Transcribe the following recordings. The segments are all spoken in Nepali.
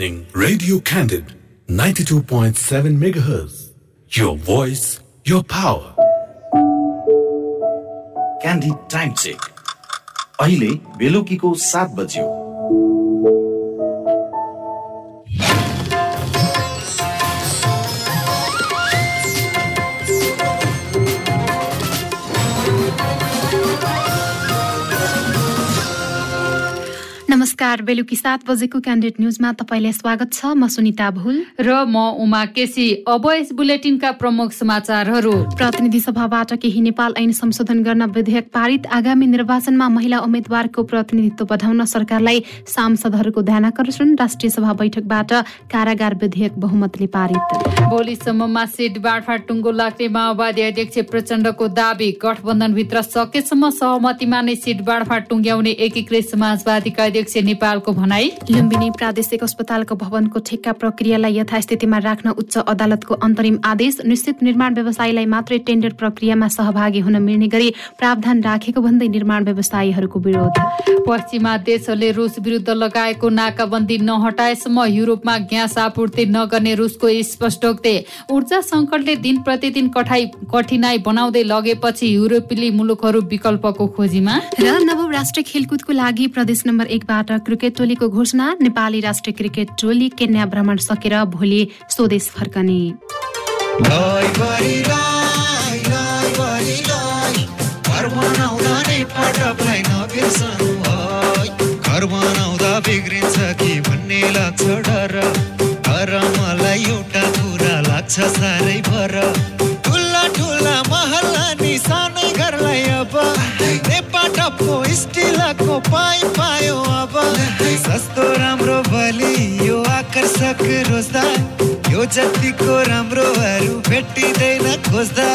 listening Radio Candid 92.7 megahertz. Your voice, your power. क्यान्डी टाइम चेक अहिले बेलुकीको सात बज्यो नमस्कार बेलुकी सात बजेको क्यान्डिडेट न्युजमा तपाईँलाई स्वागत छ। म सुनिता भुल। र म उमा केसी। अब यस बुलेटिनका प्रमुख समाचारहरू। प्रतिनिधि सभाबाट केही नेपाल ऐन संशोधन गर्न विधेयक पारित आगामी निर्वाचनमा महिला उम्मेद्वारको प्रतिनिधित्व बढाउन सरकारलाई सांसदहरूको ध्यानकर्षण राष्ट्रिय सभा बैठकबाट कारागार विधेयक बहुमतले पारित। भोलिसम्ममा सिट बाँडफाँड टुङ्गो लाग्ने माओवादी अध्यक्ष प्रचण्डको दावी। गठबन्धनभित्र सकेसम्म सहमतिमा नै सिट बाँडफाँड टुङ्ग्याउने एकीकृत समाजवादीका अध्यक्ष नेपालको भनाई। लुम्बिनी प्रादेशिक अस्पतालको भवनको ठेक्का प्रक्रियालाई यथास्थितिमा राख्न उच्च अदालतको अन्तरिम आदेश। निश्चित निर्माण व्यवसायीलाई मात्रै टेन्डर प्रक्रियामा सहभागी हुन मिल्ने गरी प्रावधान राखेको भन्दै निर्माण व्यवसायीहरूको विरोध। पश्चिमा देशहरूले रुस विरुद्ध लगाएको नाकाबन्दी नहटाएसम्म युरोपमा ग्यास आपूर्ति नगर्ने रुसको स्पष्टोक्ति ऊर्जा सङ्कटले दिन प्रतिदिन कठाई कठिनाई बनाउँदै लगेपछि युरोपेली मुलुकहरू विकल्पको खोजीमा। र नवौं राष्ट्रिय खेलकुदको लागि प्रदेश नम्बर एकबाट क्रिकेट टोलीको घोषणा नेपाली राष्ट्रिय क्रिकेट टोली केन्या भ्रमण सकेर भोलि स्वदेश फर्कने। घर बनाउँदा बिग्रिन्छ कि भन्ने लाग्छ डर तर मलाई एउटा कुरा लाग्छ साह्रै भर ठुला ठुला महल्ला नि सानै घरलाई अब नेपाटपको स्टिलको पाइ पायो अब। सस्तो राम्रो बलि यो आकर्षक रोजगार यो जतिको राम्रोहरू भेटिँदैन खोज्दा।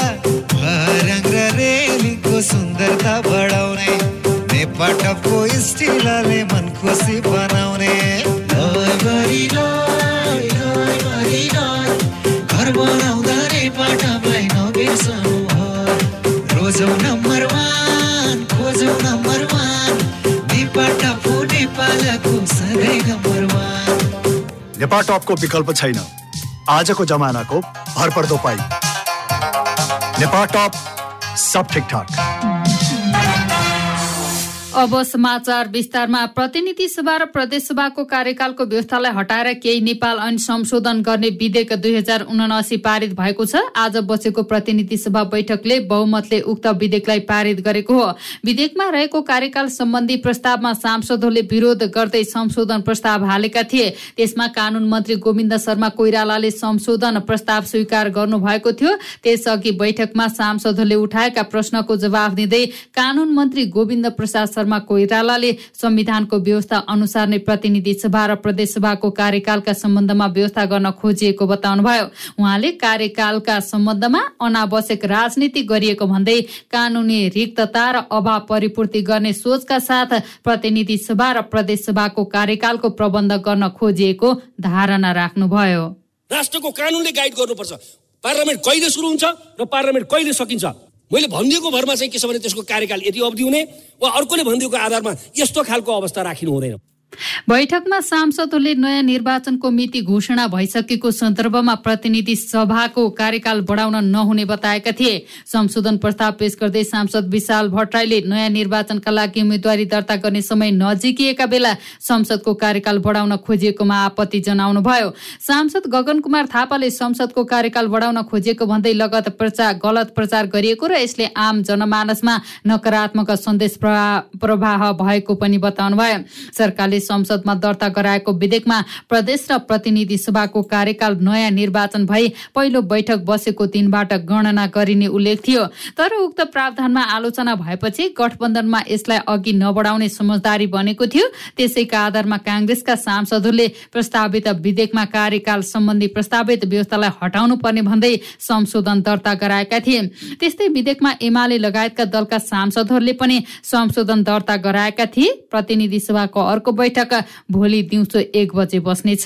रङ र रेलीको सुन्दरता बढाउने। नेपाटको स्टिलले मन खुसी बनाउने। घर बनाउँदा नेपाटलाई नबिर्सनु है। रोजौ नम्बर नेपाटपको विकल्प छैन। आजको जमानाको भरपर्दो पाइ। नेपाटप सब ठिकठाक। अब समाचार विस्तारमा। प्रतिनिधि सभा र प्रदेश सभाको कार्यकालको व्यवस्थालाई हटाएर केही नेपाल ऐन संशोधन गर्ने विधेयक दुई हजार उनासी पारित भएको छ। आज बसेको प्रतिनिधि सभा बैठकले बहुमतले उक्त विधेयकलाई पारित गरेको हो। विधेयकमा रहेको कार्यकाल सम्बन्धी प्रस्तावमा सांसदहरूले विरोध गर्दै संशोधन प्रस्ताव हालेका थिए। त्यसमा कानून मन्त्री गोविन्द शर्मा कोइरालाले संशोधन प्रस्ताव स्वीकार गर्नुभएको थियो। त्यसअघि बैठकमा सांसदहरूले उठाएका प्रश्नको जवाफ दिँदै कानून मन्त्री गोविन्द प्रसाद शर्मा कोइरालाले संविधानको व्यवस्था अनुसार नै प्रतिनिधि सभा र प्रदेश सभाको कार्यकालका सम्बन्धमा व्यवस्था गर्न खोजिएको बताउनुभयो। उहाँले कार्यकालका सम्बन्धमा अनावश्यक राजनीति गरिएको भन्दै कानूनी रिक्तता र अभाव परिपूर्ति गर्ने सोचका साथ प्रतिनिधि सभा र प्रदेश सभाको कार्यकालको प्रबन्ध गर्न खोजिएको धारणा राख्नुभयो। राष्ट्रको कानुनले गाइड गर्नुपर्छ। पार्लियामेन्ट कहिले सुरु हुन्छ र पार्लियामेन्ट कहिले सकिन्छ? मैले भनिदिएको भरमा चाहिँ के छ भने त्यसको कार्यकाल यति अवधि हुने वा अर्कोले भनिदिएको आधारमा यस्तो खालको अवस्था राखिनु हुँदैन। बैठकमा सांसदहरूले नयाँ निर्वाचनको मिति घोषणा भइसकेको सन्दर्भमा प्रतिनिधि सभाको कार्यकाल बढाउन नहुने बताएका थिए। संशोधन प्रस्ताव पेश गर्दै सांसद विशाल भट्टराईले नयाँ निर्वाचनका लागि उम्मेद्वारी दर्ता गर्ने समय नजिकिएका बेला संसदको कार्यकाल बढाउन खोजिएकोमा आपत्ति जनाउनु भयो सांसद गगन कुमार थापाले संसदको कार्यकाल बढाउन खोजिएको भन्दै लगत प्रचार गलत प्रचार गरिएको र यसले आम जनमानसमा नकारात्मक सन्देश प्रवाह भएको पनि बताउनु भयो सरकारले संसदमा दर्ता गराएको विधेयकमा प्रदेश र प्रतिनिधि सभाको कार्यकाल नयाँ निर्वाचन भई पहिलो बैठक बसेको दिनबाट गणना गरिने उल्लेख थियो। तर उक्त प्रावधानमा आलोचना भएपछि गठबन्धनमा यसलाई अघि नबढाउने समझदारी बनेको थियो। त्यसैका आधारमा काङ्ग्रेसका सांसदहरूले प्रस्तावित विधेयकमा कार्यकाल सम्बन्धी प्रस्तावित व्यवस्थालाई हटाउनु पर्ने भन्दै संशोधन दर्ता गराएका थिए। त्यस्तै विधेयकमा एमाले लगायतका दलका सांसदहरूले पनि संशोधन दर्ता गराएका थिए। प्रतिनिधि सभाको अर्को बैठक भोलि दिउँसो एक बजे बस्नेछ।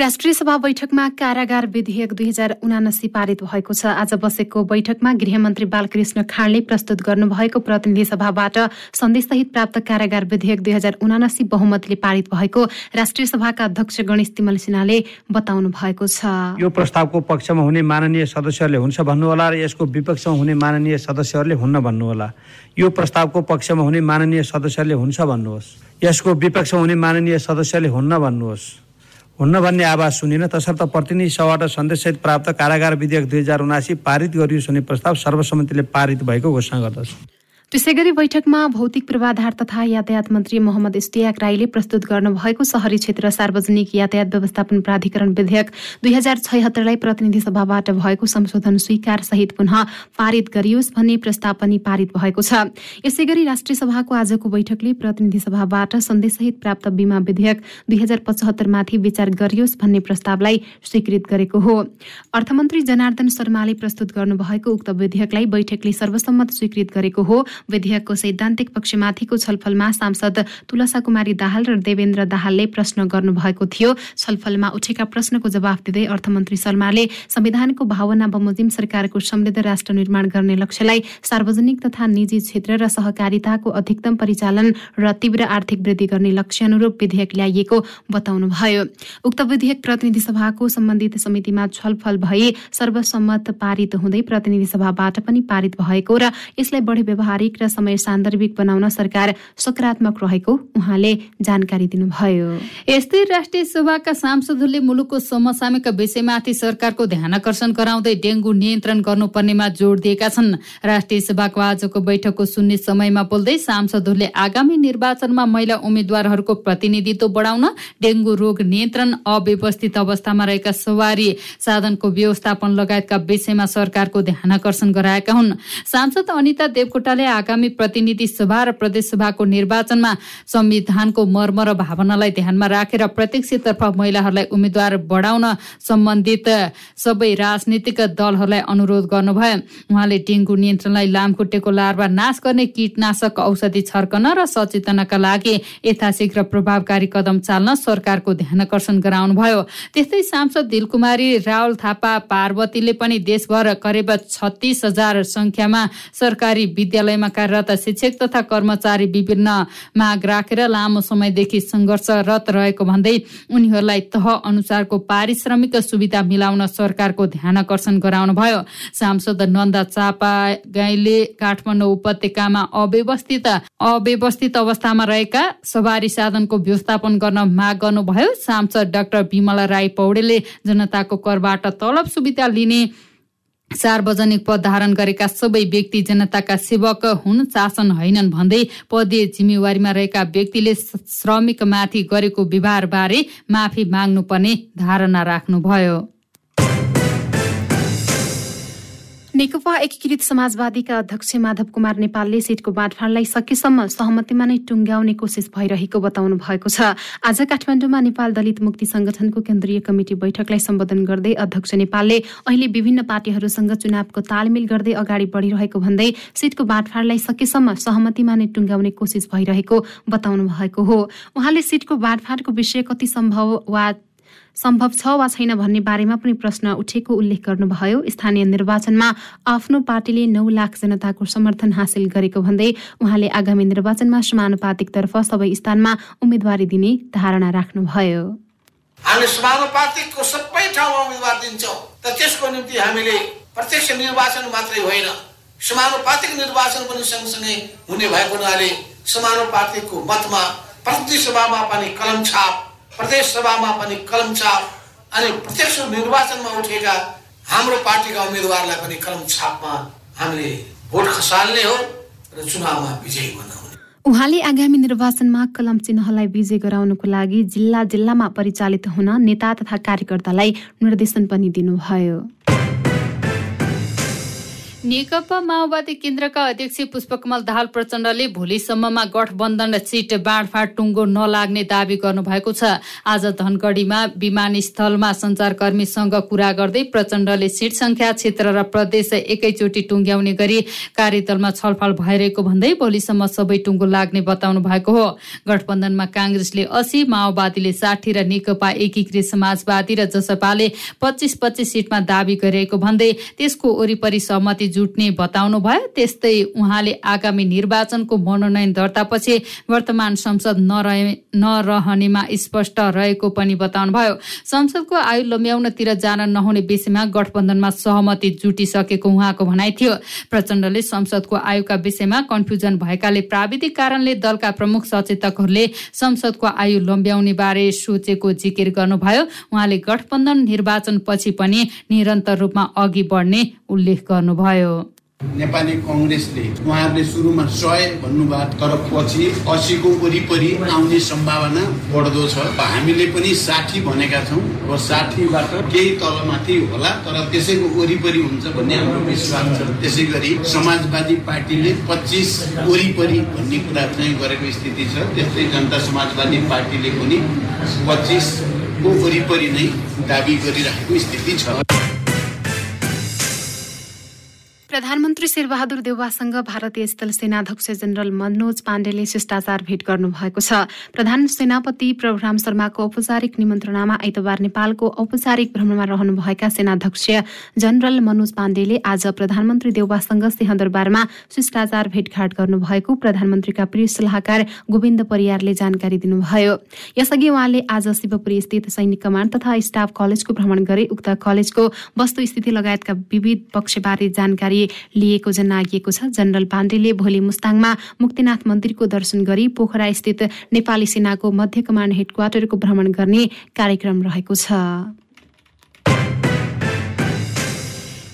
राष्ट्रिय सभा बैठकमा कारागार विधेयक दुई हजार उनासी पारित भएको छ। आज बसेको बैठकमा गृहमन्त्री बालकृष्ण खाँडले प्रस्तुत गर्नुभएको प्रतिनिधि सभाबाट सन्देशसहित प्राप्त कारागार विधेयक दुई हजार उनासी बहुमतले पारित भएको राष्ट्रिय सभाका अध्यक्ष गणेश तिमल सिन्हाले बताउनु भएको छ। यो प्रस्तावको पक्षमा हुने माननीय सदस्यहरूले हुन्छ भन्नुहोला र यसको विपक्षमा हुने माननीय सदस्यहरूले हुन्न भन्नुहोला। यो प्रस्तावको पक्षमा हुने माननीय सदस्यहरूले हुन्छ भन्नुहोस्। यसको विपक्षमा हुने माननीय सदस्यले हुन्न भन्नुहोस्। हुन्न भन्ने आवाज सुनिन तसर्थ प्रतिनिधि सभाबाट सन्देशसहित प्राप्त कारागार विधेयक दुई हजार उनासी पारित गरियोस् हुने प्रस्ताव सर्वसम्मतिले पारित भएको घोषणा गर्दछ। त्यसै गरी बैठकमा भौतिक पूर्वाधार तथा यातायात मन्त्री मोहम्मद इस्तियाक राईले प्रस्तुत गर्नुभएको शहरी क्षेत्र सार्वजनिक यातायात व्यवस्थापन प्राधिकरण विधेयक दुई हजार छयत्तरलाई प्रतिनिधि सभाबाट भएको संशोधन स्वीकार सहित पुनः पारित गरियोस् भन्ने प्रस्ताव पनि पारित भएको छ। यसै गरी राष्ट्रिय सभाको आजको बैठकले प्रतिनिधि सभाबाट सन्देशसहित प्राप्त बीमा विधेयक दुई हजार पचहत्तरमाथि विचार गरियोस् भन्ने प्रस्तावलाई स्वीकृत गरेको हो। अर्थमन्त्री जनार्दन शर्माले प्रस्तुत गर्नुभएको उक्त विधेयकलाई बैठकले सर्वसम्मत स्वीकृत गरेको हो। विधेयकको सैद्धान्तिक पक्षमाथिको छलफलमा सांसद तुलसा कुमारी दाहाल र देवेन्द्र दाहालले प्रश्न गर्नुभएको थियो। छलफलमा उठेका प्रश्नको जवाफ दिँदै अर्थमन्त्री शर्माले संविधानको भावना बमोजिम सरकारको समृद्ध राष्ट्र निर्माण गर्ने लक्ष्यलाई सार्वजनिक तथा निजी क्षेत्र र सहकारिताको अधिकतम परिचालन र तीव्र आर्थिक वृद्धि गर्ने लक्ष्य अनुरूप विधेयक ल्याइएको बताउनुभयो। उक्त विधेयक प्रतिनिधि सभाको सम्बन्धित समितिमा छलफल भई सर्वसम्मत पारित हुँदै प्रतिनिधि सभाबाट पनि पारित भएको र यसलाई बढी व्यवहारिक र समय सान्दर्भिक बनाउन सरकार सकारात्मक रहेको उहाँले जानकारी दिनुभयो। यस्तै राष्ट्रिय सभाका सांसदहरूले मुलुकको समसामयिक विषयमाथि सरकारको ध्यान आकर्षण गराउँदै डेङ्गु नियन्त्रण गर्नुपर्नेमा जोड दिएका छन्। राष्ट्रिय सभाको आजको बैठकको शून्य समयमा बोल्दै सांसदहरूले आगामी निर्वाचनमा महिला उम्मेद्वारहरूको प्रतिनिधित्व बढाउन डेङ्गु रोग नियन्त्रण अव्यवस्थित अवस्थामा रहेका सवारी साधनको व्यवस्थापन लगायतका विषयमा सरकारको ध्यान आकर्षण गराएका हुन्। सांसद अनिता देवकोटाले आगामी प्रतिनिधि सभा र प्रदेशसभाको निर्वाचनमा संविधानको मर्म र भावनालाई ध्यानमा राखेर प्रत्यक्षतर्फ महिलाहरूलाई उम्मेद्वार बढाउन सम्बन्धित सबै राजनीतिक दलहरूलाई अनुरोध गर्नुभयो। उहाँले डेङ्गु नियन्त्रणलाई लामखुट्टेको लार्वा नाश गर्ने कीटनाशक औषधि छर्कन र सचेतनाका लागि यथाशीघ्र प्रभावकारी कदम चाल्न सरकारको ध्यान आकर्षण गराउनुभयो। त्यस्तै सांसद दिलकुमारी रावल थापा पार्वतीले पनि देशभर करिब छत्तिस हजार संख्यामा सरकारी विद्यालयमा कार्यरत शिक्षक तथा कर्मचारी विभिन्न माग राखेर लामो समयदेखि सङ्घर्षरत रहेको भन्दै उनीहरूलाई तह अनुसारको पारिश्रमिक सुविधा मिलाउन सरकारको ध्यान आकर्षण गराउनुभयो सांसद नन्दा चापा गाईले काठमाडौँ उपत्यकामा अव्यवस्थित अव्यवस्थित अवस्थामा रहेका सवारी साधनको व्यवस्थापन गर्न माग गर्नुभयो। सांसद डाक्टर विमला राई पौडेलले जनताको करबाट तलब सुविधा लिने सार्वजनिक पद धारण गरेका सबै व्यक्ति जनताका सेवक हुन् शासन होइनन् भन्दै पदीय जिम्मेवारीमा रहेका व्यक्तिले श्रमिकमाथि गरेको व्यवहारबारे माफी माग्नुपर्ने धारणा राख्नुभयो। नेकपा एकीकृत समाजवादीका अध्यक्ष माधव कुमार नेपालले सिटको बाँडफाँडलाई सकेसम्म सहमतिमा नै टुङ्ग्याउने कोसिस भइरहेको बताउनु भएको छ। आज काठमाडौँमा नेपाल दलित मुक्ति संगठनको केन्द्रीय कमिटी बैठकलाई सम्बोधन गर्दै अध्यक्ष नेपालले अहिले विभिन्न पार्टीहरूसँग चुनावको तालमेल गर्दै अगाडि बढिरहेको भन्दै सिटको बाँडफाँडलाई सकेसम्म सहमतिमा नै टुङ्ग्याउने कोसिस भइरहेको बताउनु भएको हो। उहाँले सिटको बाँडफाँडको विषय कति सम्भव वा सम्भव छ वा छैन भन्ने बारेमा पनि प्रश्न उठेको उल्लेख गर्नुभयो। स्थानीय निर्वाचनमा आफ्नो पार्टीले नौ लाख जनताको समर्थन हासिल गरेको भन्दै उहाँले आगामी निर्वाचनमा समानुपातिकतर्फ सबै स्थानमा उम्मेद्वारी दिने धारणा राख्नुभयो। हामीले समानुपातिकको सबै ठाउँमा उम्मेद्वार दिन्छौँ तर त्यसको निम्ति हामीले प्रत्यक्ष निर्वाचन मात्रै होइन समानुपातिक निर्वाचन पनि सँगसँगै हुने भएको हुनाले समानुपातिकको मतमा प्रतिनिधि सभामा पनि कलम छाप प्रदेश सभामा पनि कलम छाप अनि प्रत्यक्ष निर्वाचनमा उठेका हाम्रो पार्टीका उम्मेदवारलाई पनि कलम छापमा हामीले भोट खसाल्ने हो र चुनावमा विजयी बनाउने उहाँले आगामी निर्वाचनमा कलम चिन्हलाई विजय गराउनको लागि जिल्ला जिल्लामा परिचालित हुन नेता तथा कार्यकर्तालाई निर्देशन पनि दिनुभयो। नेकपा माओवादी केन्द्रका अध्यक्ष पुष्पकमल दाहाल प्रचण्डले भोलिसम्ममा गठबन्धन सिट बाँडफाँड टुङ्गो नलाग्ने दावी गर्नुभएको छ। आज धनगढीमा विमानस्थलमा सञ्चारकर्मीसँग कुरा गर्दै प्रचण्डले सिट संख्या क्षेत्र र प्रदेश एकैचोटि टुङ्ग्याउने गरी कार्यदलमा छलफल भइरहेको भन्दै भोलिसम्म सबै टुङ्गो लाग्ने बताउनु भएको हो। गठबन्धनमा काङ्ग्रेसले असी माओवादीले साठी र नेकपा एकीकृत समाजवादी र जसपाले पच्चिस पच्चिस सिटमा दावी गरिरहेको भन्दै त्यसको वरिपरि सहमति जुट्ने बताउनु भयो। त्यस्तै उहाँले आगामी निर्वाचनको मनोनयन दर्तापछि वर्तमान संसद नरहे नरहनेमा स्पष्ट रहेको पनि बताउनु भयो संसदको आयु लम्ब्याउनतिर जान नहुने विषयमा गठबन्धनमा सहमति जुटिसकेको उहाँको भनाइ थियो। प्रचण्डले संसदको आयुका विषयमा कन्फ्युजन भएकाले प्राविधिक कारणले दलका प्रमुख सचेतकहरूले संसदको आयु लम्ब्याउने बारे सोचेको जिकिर गर्नुभयो। उहाँले गठबन्धन निर्वाचन पछि पनि निरन्तर रूपमा अघि बढ्ने उल्लेख गर्नुभयो। नेपाली कङ्ग्रेसले उहाँहरूले सुरुमा सय भन्नुभयो तर पछि असीको वरिपरि आउने सम्भावना बढ्दो छ। हामीले पनि साठी भनेका छौँ। र साठीबाट केही तलमाथि होला तर त्यसैको वरिपरि हुन्छ भन्ने हाम्रो विश्वास छ। त्यसै गरी समाजवादी पार्टीले पच्चिस वरिपरि भन्ने कुरा चाहिँ गरेको स्थिति छ। त्यस्तै जनता समाजवादी पार्टीले पनि पच्चिसको वरिपरि नै दावी गरिरहेको स्थिति छ। प्रधानमन्त्री शेरबहादुर देउवासँग भारतीय स्थल सेनाध्यक्ष जनरल मनोज पाण्डेले शिष्टाचार भेट गर्नुभएको छ। प्रधान सेनापति प्रभुराम शर्माको औपचारिक निमन्त्रणामा आइतबार नेपालको औपचारिक भ्रमणमा रहनुभएका सेनाध्यक्ष जनरल मनोज पाण्डेले आज प्रधानमन्त्री देउवासँग सिंहदरबारमा शिष्टाचार भेटघाट गर्नुभएको प्रधानमन्त्रीका प्रिय सल्लाहकार गोविन्द परियारले जानकारी दिनुभयो। यसअघि उहाँले आज शिवपुरी स्थित सैनिक कमाण्ड तथा स्टाफ कलेजको भ्रमण गरी उक्त कलेजको वस्तुस्थिति लगायतका विविध पक्षबारे जानकारी लिएको जनाइएको छ। जनरल पाण्डेले भोलि मुस्ताङमा मुक्तिनाथ मन्दिरको दर्शन गरी पोखरा स्थित नेपाली सेनाको मध्य कमाण्ड हेडक्वार्टरको भ्रमण गर्ने कार्यक्रम रहेको छ।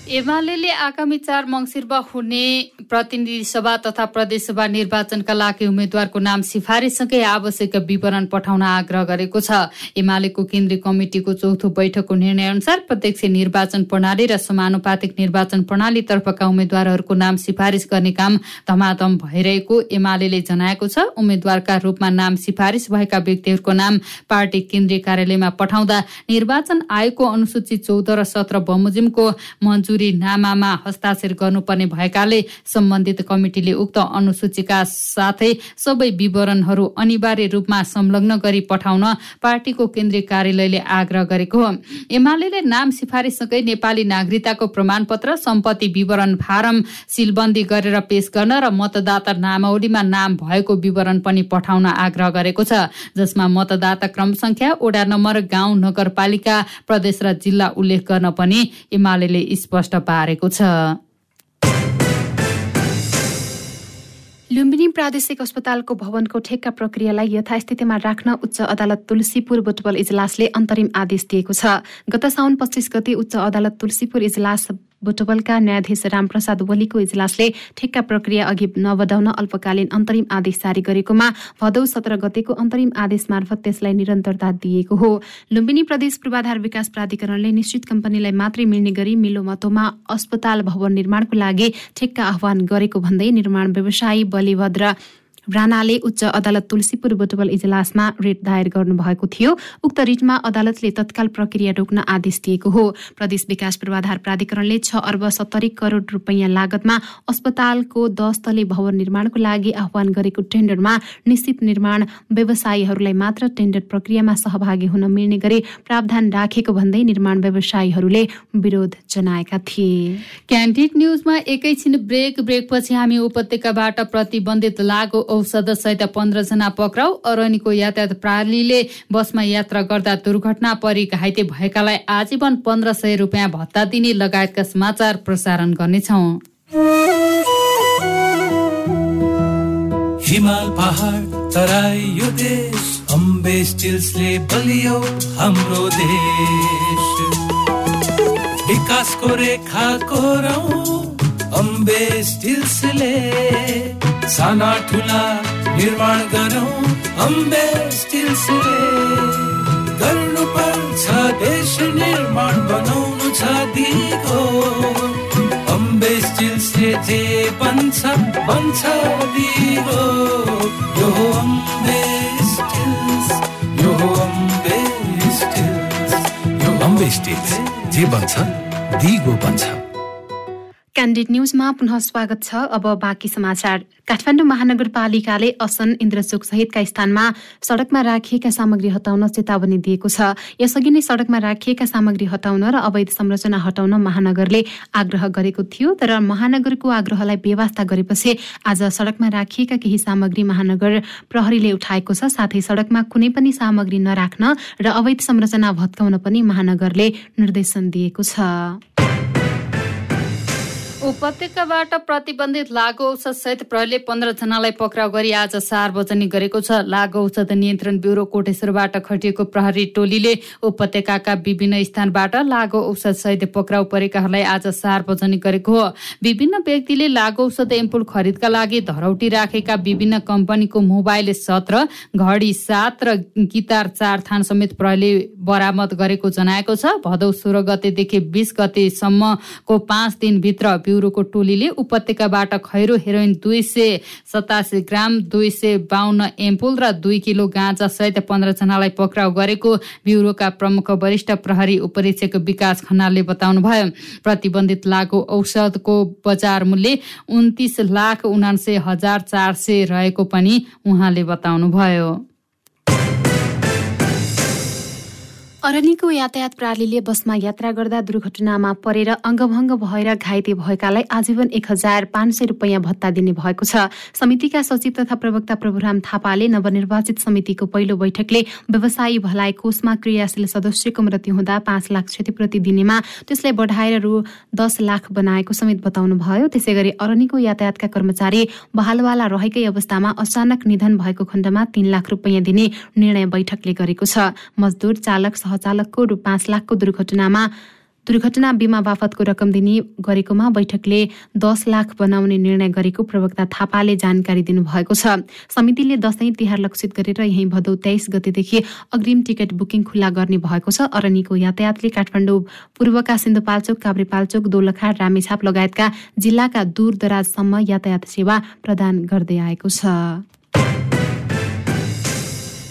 एमाले आगामी चार मङ्सिरमा हुने प्रतिनिधि सभा तथा प्रदेशसभा निर्वाचनका लागि उम्मेद्वारको नाम सिफारिससँगै आवश्यक विवरण पठाउन आग्रह गरेको छ। एमालेको केन्द्रीय कमिटिको चौथो बैठकको निर्णय अनुसार प्रत्यक्ष निर्वाचन प्रणाली र समानुपातिक निर्वाचन प्रणालीतर्फका उम्मेद्वारहरूको नाम सिफारिस गर्ने काम धमाधम भइरहेको एमाले जनाएको छ। उम्मेद्वारका रूपमा नाम सिफारिस भएका व्यक्तिहरूको नाम पार्टी केन्द्रीय कार्यालयमा पठाउँदा निर्वाचन आयोगको अनुसूची चौध र सत्र बमोजिमको मन्जुरी नामामा हस्ताक्षर गर्नुपर्ने भएकाले सम्बन्धित कमिटिले उक्त अनुसूचीका साथै सबै विवरणहरू अनिवार्य रूपमा संलग्न गरी पठाउन पार्टीको केन्द्रीय कार्यालयले आग्रह गरेको हो। एमाले नाम सिफारिससँगै नेपाली नागरिकताको प्रमाणपत्र सम्पत्ति विवरण फारम सिलबन्दी गरेर पेश गर्न र मतदाता नामावलीमा नाम भएको विवरण पनि पठाउन आग्रह गरेको छ जसमा मतदाता क्रम संख्या ओडा नम्बर गाउँ नगरपालिका प्रदेश र जिल्ला उल्लेख गर्न पनि एमाले स्पष्ट पारेको छ लुम्बिनी प्रादेशिक अस्पतालको भवनको ठेक्का प्रक्रियालाई यथास्थितिमा राख्न उच्च अदालत तुलसीपुर बुटबल इजलासले अन्तरिम आदेश दिएको छ गत साउन पच्चिस गते उच्च अदालत तुलसीपुर इजलास बुटवलका न्यायाधीश रामप्रसाद वलीको इजलासले ठेक्का प्रक्रिया अघि नबढाउन अल्पकालीन अन्तरिम आदेश जारी गरेकोमा भदौ सत्र गतेको अन्तरिम आदेश मार्फत त्यसलाई निरन्तरता दिएको हो। लुम्बिनी प्रदेश पूर्वाधार विकास प्राधिकरणले निश्चित कम्पनीलाई मात्रै मिल्ने गरी मिलोमतोमा अस्पताल भवन निर्माणको लागि ठेक्का आह्वान गरेको भन्दै निर्माण व्यवसायी बलिभद्र राणाले उच्च अदालत तुलसीपुर बुटबल इजलासमा रिट दायर गर्नुभएको थियो। उक्त रिटमा अदालतले तत्काल प्रक्रिया रोक्न आदेश दिएको हो। प्रदेश विकास पूर्वाधार प्राधिकरणले छ अर्ब सत्तरी करोड रुपियाँ लागतमा अस्पतालको दस तले भवन निर्माणको लागि आह्वान गरेको टेन्डरमा निश्चित निर्माण व्यवसायीहरूलाई मात्र टेन्डर प्रक्रियामा सहभागी हुन मिल्ने गरी प्रावधान राखेको भन्दै निर्माण व्यवसायीहरूले विरोध जनाएका थिए। क्यान्डिड न्युजमा एकैछिन ब्रेक ब्रेकपछि हामी उपत्यकाबाट प्रतिबन्धित लागु औषध सहित पन्ध्रजना पक्राउ अरनीको यातायात प्रणालीले बसमा यात्रा गर्दा दुर्घटना परि घाइते भएकालाई आजीवन पन्ध्र सय रुपियाँ भत्ता दिने लगायतका समाचार प्रसारण गर्नेछौ। हिमाल पहाड तराई यो देश अम्बे स्टिल्सले बलियो हाम्रो देश। विकासको रेखा कोरौँ अम्बे स्टिल्सले साना ठुला निर्माण गरौँ अम्बे स्टिल्सले गर्नु पर्छ देश निर्माण बनाउनु छ दिगो। अम्बे स्टिल्स बन्छ बन्छ दिगो। यो अम्बे स्टिल्स यो हो अम्बे स्टिल्स यो अम्बे स्टिल्स जे बन्छ दिगो बन्छ। क्यान्डिड न्युजमा पुनः स्वागत छ। अब बाँकी समाचार। काठमाडौँ महानगरपालिकाले असन इन्द्रचोक सहितका स्थानमा सड़कमा राखिएका सामग्री हटाउन चेतावनी दिएको छ। यसअघि नै सड़कमा राखिएका सामग्री हटाउन र अवैध संरचना हटाउन महानगरले आग्रह गरेको थियो तर महानगरको आग्रहलाई बेवास्ता गरेपछि आज सड़कमा राखिएका केही सामग्री महानगर प्रहरीले उठाएको छ। साथै सड़कमा कुनै पनि सामग्री नराख्न र अवैध संरचना भत्काउन पनि महानगरले निर्देशन दिएको छ। उपत्यकाबाट प्रतिबन्धित लागु औषध सहित प्रहरीले पन्ध्र जनालाई पक्राउ गरी आज सार्वजनिक गरेको छ। लागु औषध नियन्त्रण ब्युरो कोटेश्वरबाट खटिएको प्रहरी टोलीले उपत्यकाका विभिन्न स्थानबाट लागु औषध सहित पक्राउ परेकाहरूलाई आज सार्वजनिक गरेको हो। विभिन्न व्यक्तिले लागु औषध एम्पुल खरिदका लागि धरौटी राखेका विभिन्न कम्पनीको मोबाइल सत्र घडी सात र गिटार चार थान समेत प्रहरीले बरामद गरेको जनाएको छ। भदौ सोह्र गतेदेखि बिस गतेसम्मको पाँच दिनभित्र ब्युरोको टोलीले उपत्यकाबाट खैरो हेरोइन दुई सय सतासी ग्राम दुई सय बाहन्न एम्पुल र दुई किलो गाँजा सहित पन्ध्रजनालाई पक्राउ गरेको ब्युरोका प्रमुख वरिष्ठ प्रहरी उपरीक्षक विकास खनालले बताउनुभयो। प्रतिबन्धित लागु औषधको बजार मूल्य उन्तिस लाख उनान्सय हजार चार सय रहेको पनि उहाँले बताउनुभयो। अरनीको यातायात प्रणालीले बसमा यात्रा गर्दा दुर्घटनामा परेर अङ्गभङ्ग भएर घाइते भएकालाई आजीवन एक हजार पाँच सय रुपियाँ भत्ता दिने भएको छ। समितिका सचिव तथा प्रवक्ता प्रभुराम थापाले नवनिर्वाचित समितिको पहिलो बैठकले व्यवसायी भलाइ कोषमा क्रियाशील सदस्यको मृत्यु हुँदा पाँच लाख क्षतिपूर्ति दिनेमा त्यसलाई बढाएर रु दस लाख बनाएको समेत बताउनुभयो। त्यसै गरी अरनीको यातायातका कर्मचारी बहालवाला रहेकै अवस्थामा अचानक निधन भएको खण्डमा तीन लाख रुपियाँ दिने निर्णय बैठकले गरेको छ। मजदुर चालक सहचालकको रु पाँच लाखको दुर्घटनामा दुर्घटना बिमा बापतको रकम दिने गरेकोमा बैठकले दस लाख बनाउने निर्णय गरेको प्रवक्ता थापाले जानकारी दिनुभएको छ। समितिले दशैं तिहार लक्षित गरेर यही भदौ तेइस गतेदेखि अग्रिम टिकट बुकिङ खुल्ला गर्ने भएको छ। अरनीको यातायातले काठमाडौँ पूर्वका सिन्धुपाल्चोक काभ्रेपाल्चोक दोलखा रामेछाप लगायतका जिल्लाका दूर दराजसम्म यातायात सेवा प्रदान गर्दै आएको छ।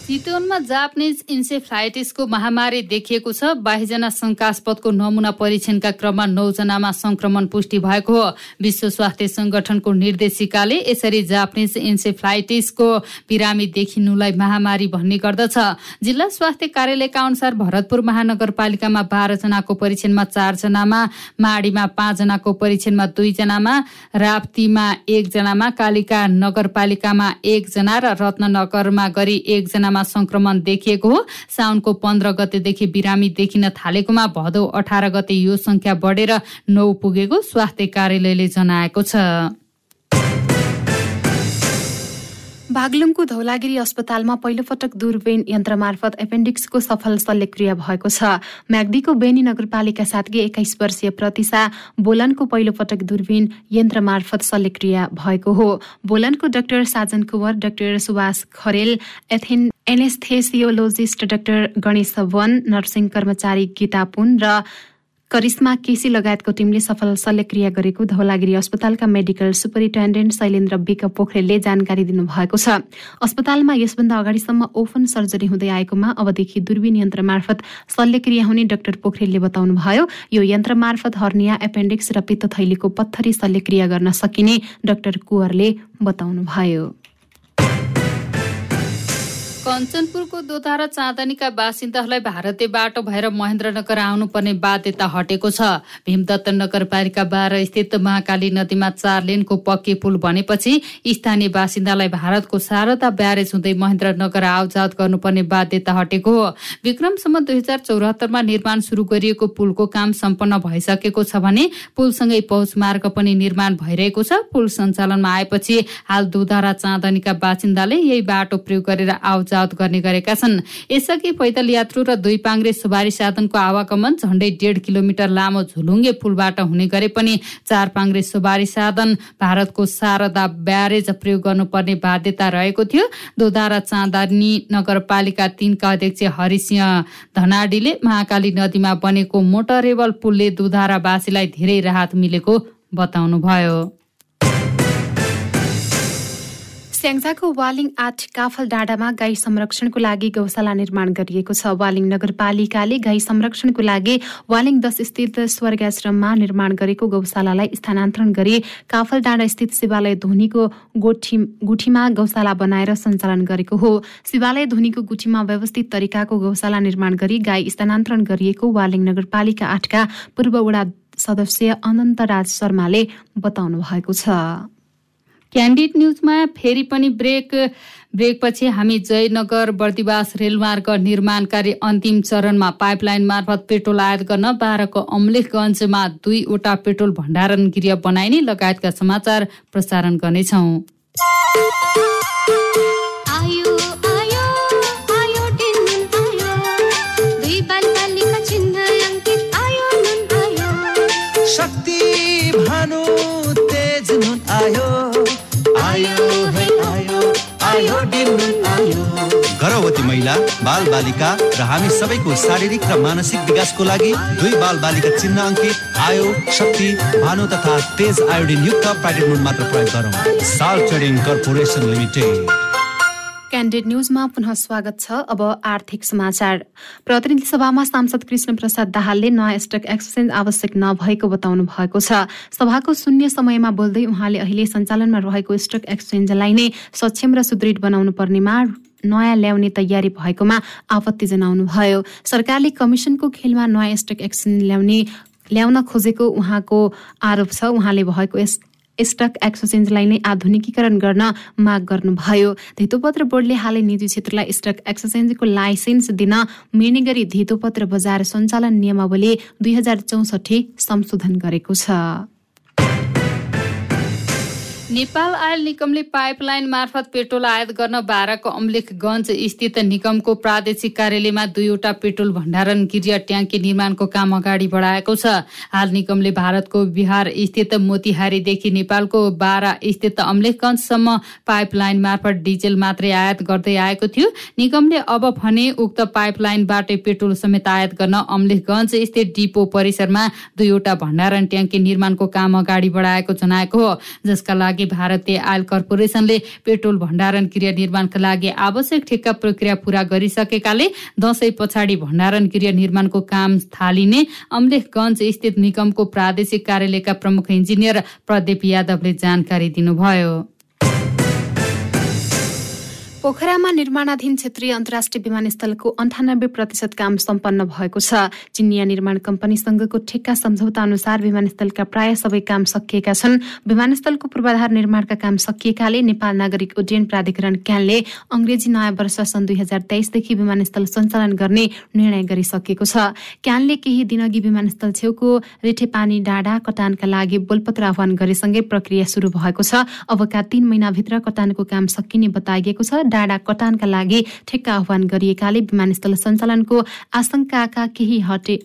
चितवनमा जापानिज इन्सेफ्लाइटिसको महामारी देखिएको छ। बाइसजना शङ्कास्पदको नमुना परीक्षणका क्रममा नौजनामा संक्रमण पुष्टि भएको हो। विश्व स्वास्थ्य संगठनको निर्देशिकाले यसरी जापानिज इन्सेफ्लाइटिसको बिरामी देखिनुलाई महामारी भन्ने गर्दछ। जिल्ला स्वास्थ्य कार्यालयका अनुसार भरतपुर महानगरपालिकामा बाह्रजनाको परीक्षणमा चारजनामा माडीमा पाँचजनाको परीक्षणमा दुईजनामा राप्तीमा एकजनामा कालिका नगरपालिकामा एकजना र रत्ननगरमा गरी एकजनामा संक्रमण देखिएको हो। साउनको पन्ध्र गतेदेखि बिरामी देखिन थालेकोमा भदौ अठार गते यो संख्या बढेर नौ पुगेको स्वास्थ्य कार्यालयले जनाएको छ। बागलुङको धौलागिरी अस्पतालमा पहिलोपटक दूरबीन यन्त्र मार्फत एपेन्डिक्सको सफल शल्यक्रिया भएको छ। म्याग्दीको बेनी नगरपालिका साथगी एक्काइस वर्षीय प्रतिशा बोलनको पहिलोपटक दूरबीन यन्त्र मार्फत शल्यक्रिया भएको हो। बोलनको डाक्टर साजन कुवर डाक्टर सुभाष खरेल एथेन एनेस्थेसियोलोजिस्ट डाक्टर गणेश वन नर्सिङ कर्मचारी गीता पुन र करिश्मा केसी लगायतको टिमले सफल शल्यक्रिया गरेको धौलागिरी अस्पतालका मेडिकल सुपरिन्टेन्डेन्ट शैलेन्द्र विक पोखरेलले जानकारी दिनुभएको छ। अस्पतालमा यसभन्दा अगाडिसम्म ओपन सर्जरी हुँदै आएकोमा अबदेखि दूरबीन यन्त्र मार्फत शल्यक्रिया हुने डाक्टर पोखरेलले बताउनुभयो। यो यन्त्र मार्फत हर्निया एपेन्डिक्स र पित्तथैलीको पत्थरी शल्यक्रिया गर्न सकिने डाक्टर कुवरले बताउनुभयो। कञ्चनपुरको दोधारा चाँदनीका बासिन्दाहरूलाई भारतीय बाटो भएर महेन्द्रनगर आउनुपर्ने बाध्यता हटेको छ। भीमदत्त नगरपालिका बाह्र स्थित महाकाली नदीमा चार लेनको पक्की पुल बनेपछि स्थानीय बासिन्दालाई भारतको शारदा ब्यारेज हुँदै महेन्द्रनगर आवजात गर्नुपर्ने बाध्यता हटेको हो। विक्रमसम्म दुई हजार चौरात्तरमा निर्माण सुरु गरिएको पुलको काम सम्पन्न भइसकेको छ भने पुलसँगै पहुँच मार्ग पनि निर्माण भइरहेको छ। पुल सञ्चालनमा आएपछि हाल दुधारा चाँदनीका बासिन्दाले यही बाटो प्रयोग गरेर आवजात गर्ने गरेका छन्। यसअघि पैदल यात्रु र दुई पाङ्ग्रे सवारी साधनको आवागमन झण्डै डेढ किलोमिटर लामो झुलुङ्गे पुलबाट हुने गरे पनि चार पाङ्ग्रे सवारी साधन भारतको शारदा ब्यारेज प्रयोग गर्नुपर्ने बाध्यता रहेको थियो। दोधारा चाँदानी नगरपालिका तीनका अध्यक्ष हरिसिंह धनाडीले महाकाली नदीमा बनेको मोटरेबल पुलले दुधारावासीलाई धेरै राहत मिलेको बताउनुभयो। स्याङ्जाको वालिङ आठ काफल डाँडामा गाई संरक्षणको लागि गौशाला निर्माण गरिएको छ। वालिङ नगरपालिकाले गाई संरक्षणको लागि वालिङ दस स्थित स्वर्गाश्रममा निर्माण गरेको गौशालालाई स्थानान्तरण गरी काफल डाँडा स्थित शिवालय धुनीको गोठी गुठीमा गौशाला बनाएर सञ्चालन गरेको हो। शिवालय धुनीको गुठीमा व्यवस्थित तरिकाको गौशाला निर्माण गरी गाई स्थानान्तरण गरिएको वालिङ नगरपालिका आठका पूर्व वडा सदस्य अनन्तराज शर्माले बताउनु भएको छ। क्यान्डिड न्युजमा फेरि पनि ब्रेक। ब्रेकपछि हामी जयनगर बर्दिवास रेलमार्ग निर्माण कार्य अन्तिम चरणमा पाइपलाइन मार्फत पेट्रोल आयात गर्न बाह्रको अम्लेखगञ्जमा दुईवटा पेट्रोल भण्डारण गृह बनाइने लगायतका समाचार प्रसारण गर्नेछौँ। गर्भवती महिला बाल बालिका र हामी सबैको शारीरिक र मानसिक विकासको लागि दुई बाल बालिका चिन्ह अङ्कित आयो शक्ति भानु तथा तेज आयोडिन युक्त नुन मात्र प्रयोग गरौँ। साल कर्पोरेसन लिमिटेड। क्यान्डेड न्युजमा पुनः स्वागत छ। अब आर्थिक समाचार। प्रतिनिधि सभामा सांसद कृष्ण प्रसाद दाहालले नयाँ स्टक एक्सचेन्ज आवश्यक नभएको बताउनु भएको छ। सभाको शून्य समयमा बोल्दै उहाँले अहिले सञ्चालनमा रहेको स्टक एक्सचेन्जलाई नै सक्षम र सुदृढ बनाउनु पर्नेमा नयाँ ल्याउने तयारी भएकोमा आपत्ति जनाउनुभयो। सरकारले कमिसनको खेलमा नयाँ स्टक एक्सचेन्ज ल्याउने ल्याउन खोजेको उहाँको आरोप छ। उहाँले भएको यस स्टक एक्सचेन्जलाई नै आधुनिकीकरण गर्न माग गर्नुभयो। धितोपत्र बोर्डले हालै निजी क्षेत्रलाई स्टक एक्सचेन्जको लाइसेन्स दिन मिल्ने गरी धितोपत्र बजार सञ्चालन नियमावली दुई हजार चौसठी संशोधन गरेको छ। नेपाल आयल निगमले पाइपलाइन मार्फत पेट्रोल आयात गर्न बाह्रको अम्लेखगञ्ज स्थित निगमको प्रादेशिक कार्यालयमा दुईवटा पेट्रोल भण्डारण गृह ट्याङ्की निर्माणको काम अगाडि बढाएको छ। हाल निगमले भारतको बिहार स्थित मोतिहारीदेखि नेपालको बाह्र स्थित अम्लेखगञ्जसम्म पाइपलाइन मार्फत डिजेल मात्रै आयात गर्दै आएको थियो। निगमले अब भने उक्त पाइपलाइनबाटै पेट्रोल समेत आयात गर्न अम्लेखगञ्ज स्थित डिपो परिसरमा दुईवटा भण्डारण ट्याङ्की निर्माणको काम अगाडि बढाएको जनाएको हो। जसका लागि भारतीय आयल कर्पोरेसनले पेट्रोल भण्डारण गृह निर्माणका लागि आवश्यक ठेक्का प्रक्रिया पूरा गरिसकेकाले दशैं पछाडि भण्डारण गृह निर्माणको काम थालिने अम्लेखगञ्ज स्थित निगमको प्रादेशिक कार्यालयका प्रमुख इन्जिनियर प्रदीप यादवले जानकारी दिनुभयो। पोखरामा निर्माणाधीन क्षेत्रीय अन्तर्राष्ट्रिय विमानस्थलको अन्ठानब्बे प्रतिशत काम सम्पन्न भएको छ। चिनिया निर्माण कम्पनीसँगको ठेक्का सम्झौता अनुसार विमानस्थलका प्राय सबै काम सकिएका छन्। विमानस्थलको पूर्वाधार निर्माणका काम सकिएकाले नेपाल नागरिक उड्डयन प्राधिकरण क्यानले अङ्ग्रेजी नयाँ वर्ष सन् दुई हजार तेइसदेखि विमानस्थल सञ्चालन गर्ने निर्णय गरिसकेको छ। क्यानले केही दिनअघि विमानस्थल छेउको रेठेपानी डाँडा कटानका लागि बोलपत्र आह्वान गरेसँगै प्रक्रिया सुरु भएको छ। अबका तीन महिनाभित्र कटानको काम सकिने बताइएको छ। डाँडा कटानका लागि ठेक्का आह्वान गरिएकाले विमानस्थल सञ्चालनको आशंकाका केही हटे?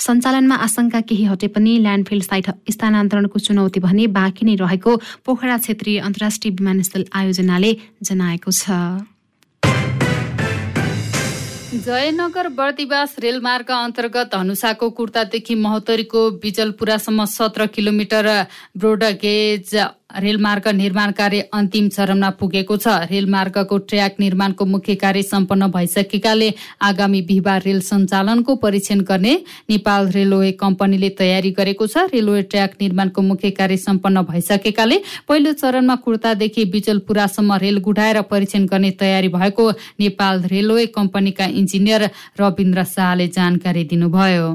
सञ्चालनमा आशंका केही हटे पनि ल्यान्डफिल्ड साइट स्थानान्तरणको चुनौती भने बाँकी नै रहेको पोखरा क्षेत्रीय अन्तर्राष्ट्रिय विमानस्थल आयोजनाले जनाएको छ। जयनगर बर्दिवास रेलमार्ग अन्तर्गत धनुषाको कुर्तादेखि महोत्तरीको बिजलपुरासम्म सत्र किलोमिटर ब्रोडगेज रेलमार्ग निर्माण कार्य अन्तिम चरणमा पुगेको छ। रेलमार्गको ट्र्याक निर्माणको मुख्य कार्य सम्पन्न भइसकेकाले आगामी बिहिबार रेल सञ्चालनको परीक्षण गर्ने नेपाल रेलवे कम्पनीले तयारी गरेको छ। रेलवे ट्र्याक निर्माणको मुख्य कार्य सम्पन्न भइसकेकाले पहिलो चरणमा कुर्तादेखि बिजलपुरासम्म रेल गुडाएर परीक्षण गर्ने तयारी भएको नेपाल रेलवे कम्पनीका इन्जिनियर रविन्द्र शाहले जानकारी दिनुभयो।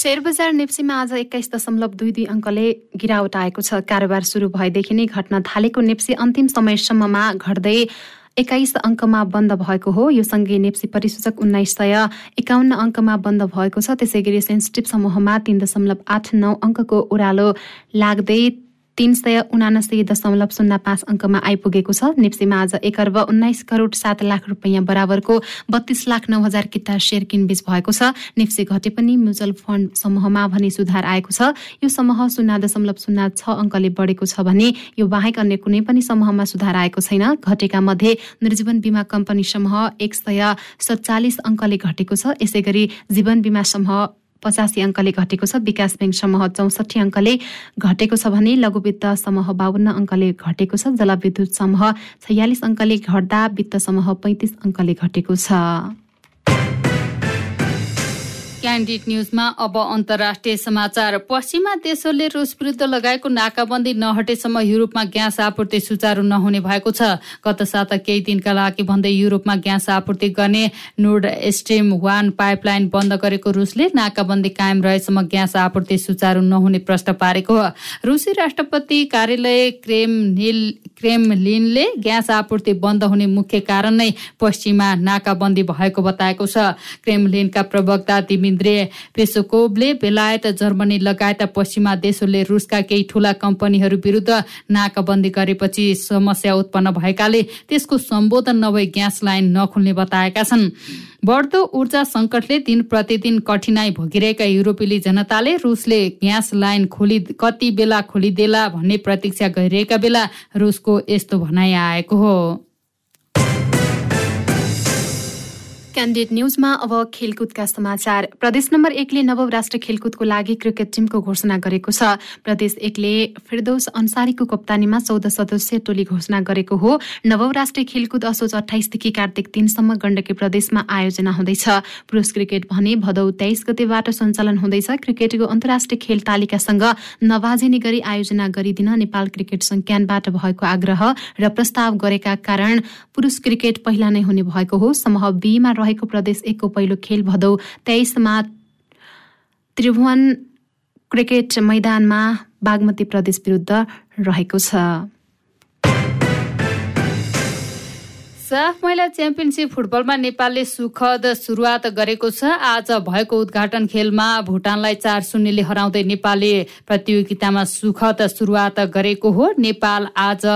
शेयर बजार नेप्सीमा आज एक्काइस दशमलव दुई दुई अङ्कले गिरावट आएको छ। कारोबार सुरु भएदेखि नै घट्न थालेको नेप्सी अन्तिम समयसम्ममा घट्दै एक्काइस अङ्कमा बन्द भएको हो। यो सँगै नेप्सी परिसूचक उन्नाइस सय एकाउन्न अङ्कमा बन्द भएको छ। त्यसै गरी सेन्सिटिभ समूहमा तीन दशमलव आठ नौ अङ्कको ओह्रालो लाग्दै तीन सय उनासी दशमलव शून्य पाँच अङ्कमा आइपुगेको छ। नेप्सीमा आज एक अर्ब उन्नाइस करोड सात लाख रुपियाँ बराबरको बत्तीस लाख नौ हजार किता सेयर किनबेच भएको छ। नेप्सी घटे पनि म्युचुअल फन्ड समूहमा भने सुधार आएको छ। यो समूह शून्य दशमलव शून्य छ अङ्कले बढेको छ भने यो बाहेक अन्य कुनै पनि समूहमा सुधार आएको छैन। घटेका मध्ये निर्जीवन बिमा कम्पनी समूह एक सय सत्तालिस अङ्कले घटेको छ। यसै गरी जीवन बिमा समूह पचासी अङ्कले घटेको छ। विकास ब्याङ्क समूह चौसठी अङ्कले घटेको छ भने लघु वित्त समूह बाहन्न अङ्कले घटेको छ। जलविद्युत समूह छयालिस अङ्कले घट्दा वित्त समूह पैँतिस अङ्कले घटेको छ। क्यान्डिड न्युजमा अब अन्तर्राष्ट्रिय समाचार। पश्चिमा देशहरूले रुस विरुद्ध लगाएको नाकाबन्दी नहटेसम्म युरोपमा ग्यास आपूर्ति सुचारू नहुने भएको छ। गत साता केही दिनका लागि भन्दै युरोपमा ग्यास आपूर्ति गर्ने नोर्ड स्ट्रिम वान पाइपलाइन बन्द गरेको रुसले नाकाबन्दी कायम रहेसम्म ग्यास आपूर्ति सुचारू नहुने प्रश्न पारेको हो। रुसी राष्ट्रपति कार्यालय क्रेमनिल क्रेमलिनले ग्यास आपूर्ति बन्द हुने मुख्य कारण नै पश्चिमा नाकाबन्दी भएको बताएको छ। क्रेमलिनका प्रवक्ता दिमिन्द्रे पेसोकोभले बेलायत जर्मनी लगायत पश्चिमा देशहरूले रुसका केही ठूला कम्पनीहरू विरुद्ध नाकाबन्दी गरेपछि समस्या उत्पन्न भएकाले त्यसको सम्बोधन नभई ग्यास लाइन नखुल्ने बताएका छन्। बढ्दो ऊर्जा संकटले दिन प्रतिदिन कठिनाई भोगिरहेका युरोपेली जनताले रुसले ग्यास लाइन खोलि कति बेला खोलिदेला भन्ने प्रतीक्षा गरिरहेका बेला रुसको यस्तो भनाइ आएको हो। क्यान्डिड न्युजमा अब खेलकुदका समाचार। प्रदेश नम्बर एकले नवौं राष्ट्र खेलकुदको लागि क्रिकेट टिमको घोषणा गरेको छ। प्रदेश एकले फिरदौस अन्सारीको कप्तानीमा चौध सदस्यीय टोली घोषणा गरेको हो। नवौं राष्ट्रिय खेलकुद असोज अठाइसदेखि कार्तिक तीनसम्म गण्डकी प्रदेशमा आयोजना हुँदैछ। पुरुष क्रिकेट भने भदौ तेइस गतेबाट सञ्चालन हुँदैछ। क्रिकेटको अन्तर्राष्ट्रिय खेल तालिकासँग नबाजिने गरी आयोजना गरिदिन नेपाल क्रिकेट संज्ञानबाट भएको आग्रह र प्रस्ताव गरेका कारण पुरुष क्रिकेट पहिला नै हुने भएको हो। समूह बीमा रहेको प्रदेश एकको पहिलो खेल भदौ। तेइसमा त्रिभुवन क्रिकेट मैदानमा बागमती प्रदेश विरुद्ध रहेको छ। साफ महिला च्याम्पियनसिप फुटबलमा नेपालले सुखद सुरुवात गरेको छ। आज भएको उद्घाटन खेलमा भुटानलाई चार शून्यले हराउँदै नेपालले प्रतियोगितामा सुखद सुरुवात गरेको हो। नेपाल आज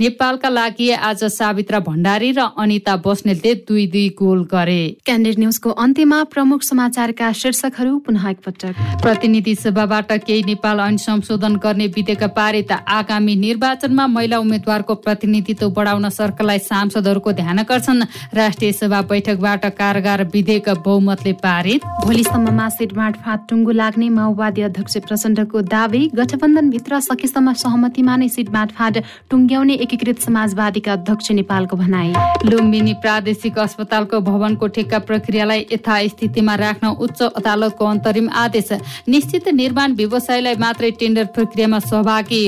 नेपालका लागि आज सावित्रा भण्डारी र अनिता बस्नेतले दुई दुई गोल गरे। क्यान्डेड न्युजको अन्त्यमा प्रमुख समाचारका शीर्षकहरू पुनः एकपटक। प्रतिनिधि सभाबाट केही नेपाल ऐन संशोधन गर्ने विधेयक पारित आगामी निर्वाचनमा महिला उम्मेद्वारको प्रतिनिधित्व बढाउन सरकारलाई सांसदहरूको ध्यान आकर्षण। राष्ट्रिय सभा बैठकबाट कारगार विधेयक बहुमतले पारित। भोलिसम्ममा सिटमाट फाँट टुङ्गो लाग्ने माओवादी अध्यक्ष प्रचण्डको दावी। गठबन्धनभित्र सकेसम्म सहमतिमा नै सिटमाट फाँट टुङ्ग्याउने एकीकृत समाजवादीका अध्यक्ष नेपालको भनाई। लुम्बिनी प्रादेशिक अस्पतालको भवनको ठेक्का प्रक्रियालाई यथास्थितिमा राख्न उच्च अदालतको अन्तरिम आदेश। निश्चित निर्माण व्यवसायलाई मात्रै टेन्डर प्रक्रियामा सहभागी।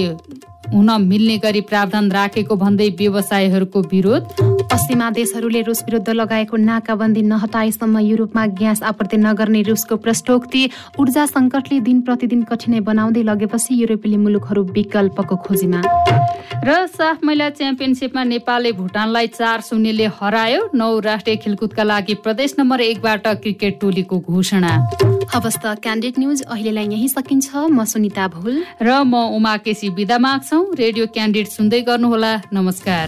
हुन मिल्ने गरी प्रावधान राखेको भन्दै व्यवसायीहरूको विरोध। पश्चिमा देशहरूले रुस विरुद्ध लगाएको नाकाबन्दी नहटाएसम्म युरोपमा ग्यास आपूर्ति नगर्ने रुसको प्रष्टोक्ति ऊर्जा संकटले दिन प्रतिदिन कठिनाई बनाउँदै लगेपछि युरोपेली मुलुकहरू विकल्पको खोजीमा। र साफ महिला च्याम्पियनसिपमा नेपालले भुटानलाई चार शून्यले हरायो। नौ राष्ट्रिय खेलकुदका लागि प्रदेश नम्बर एकबाट क्रिकेट टोलीको घोषणा। हवस् त क्यान्डिड न्युज अहिलेलाई यही सकिन्छ। म सुनिता भुल। र म उमा केसी बिदा माग्छौ। रेडियो क्यान्डिड सुन्दै गर्नुहोला। नमस्कार।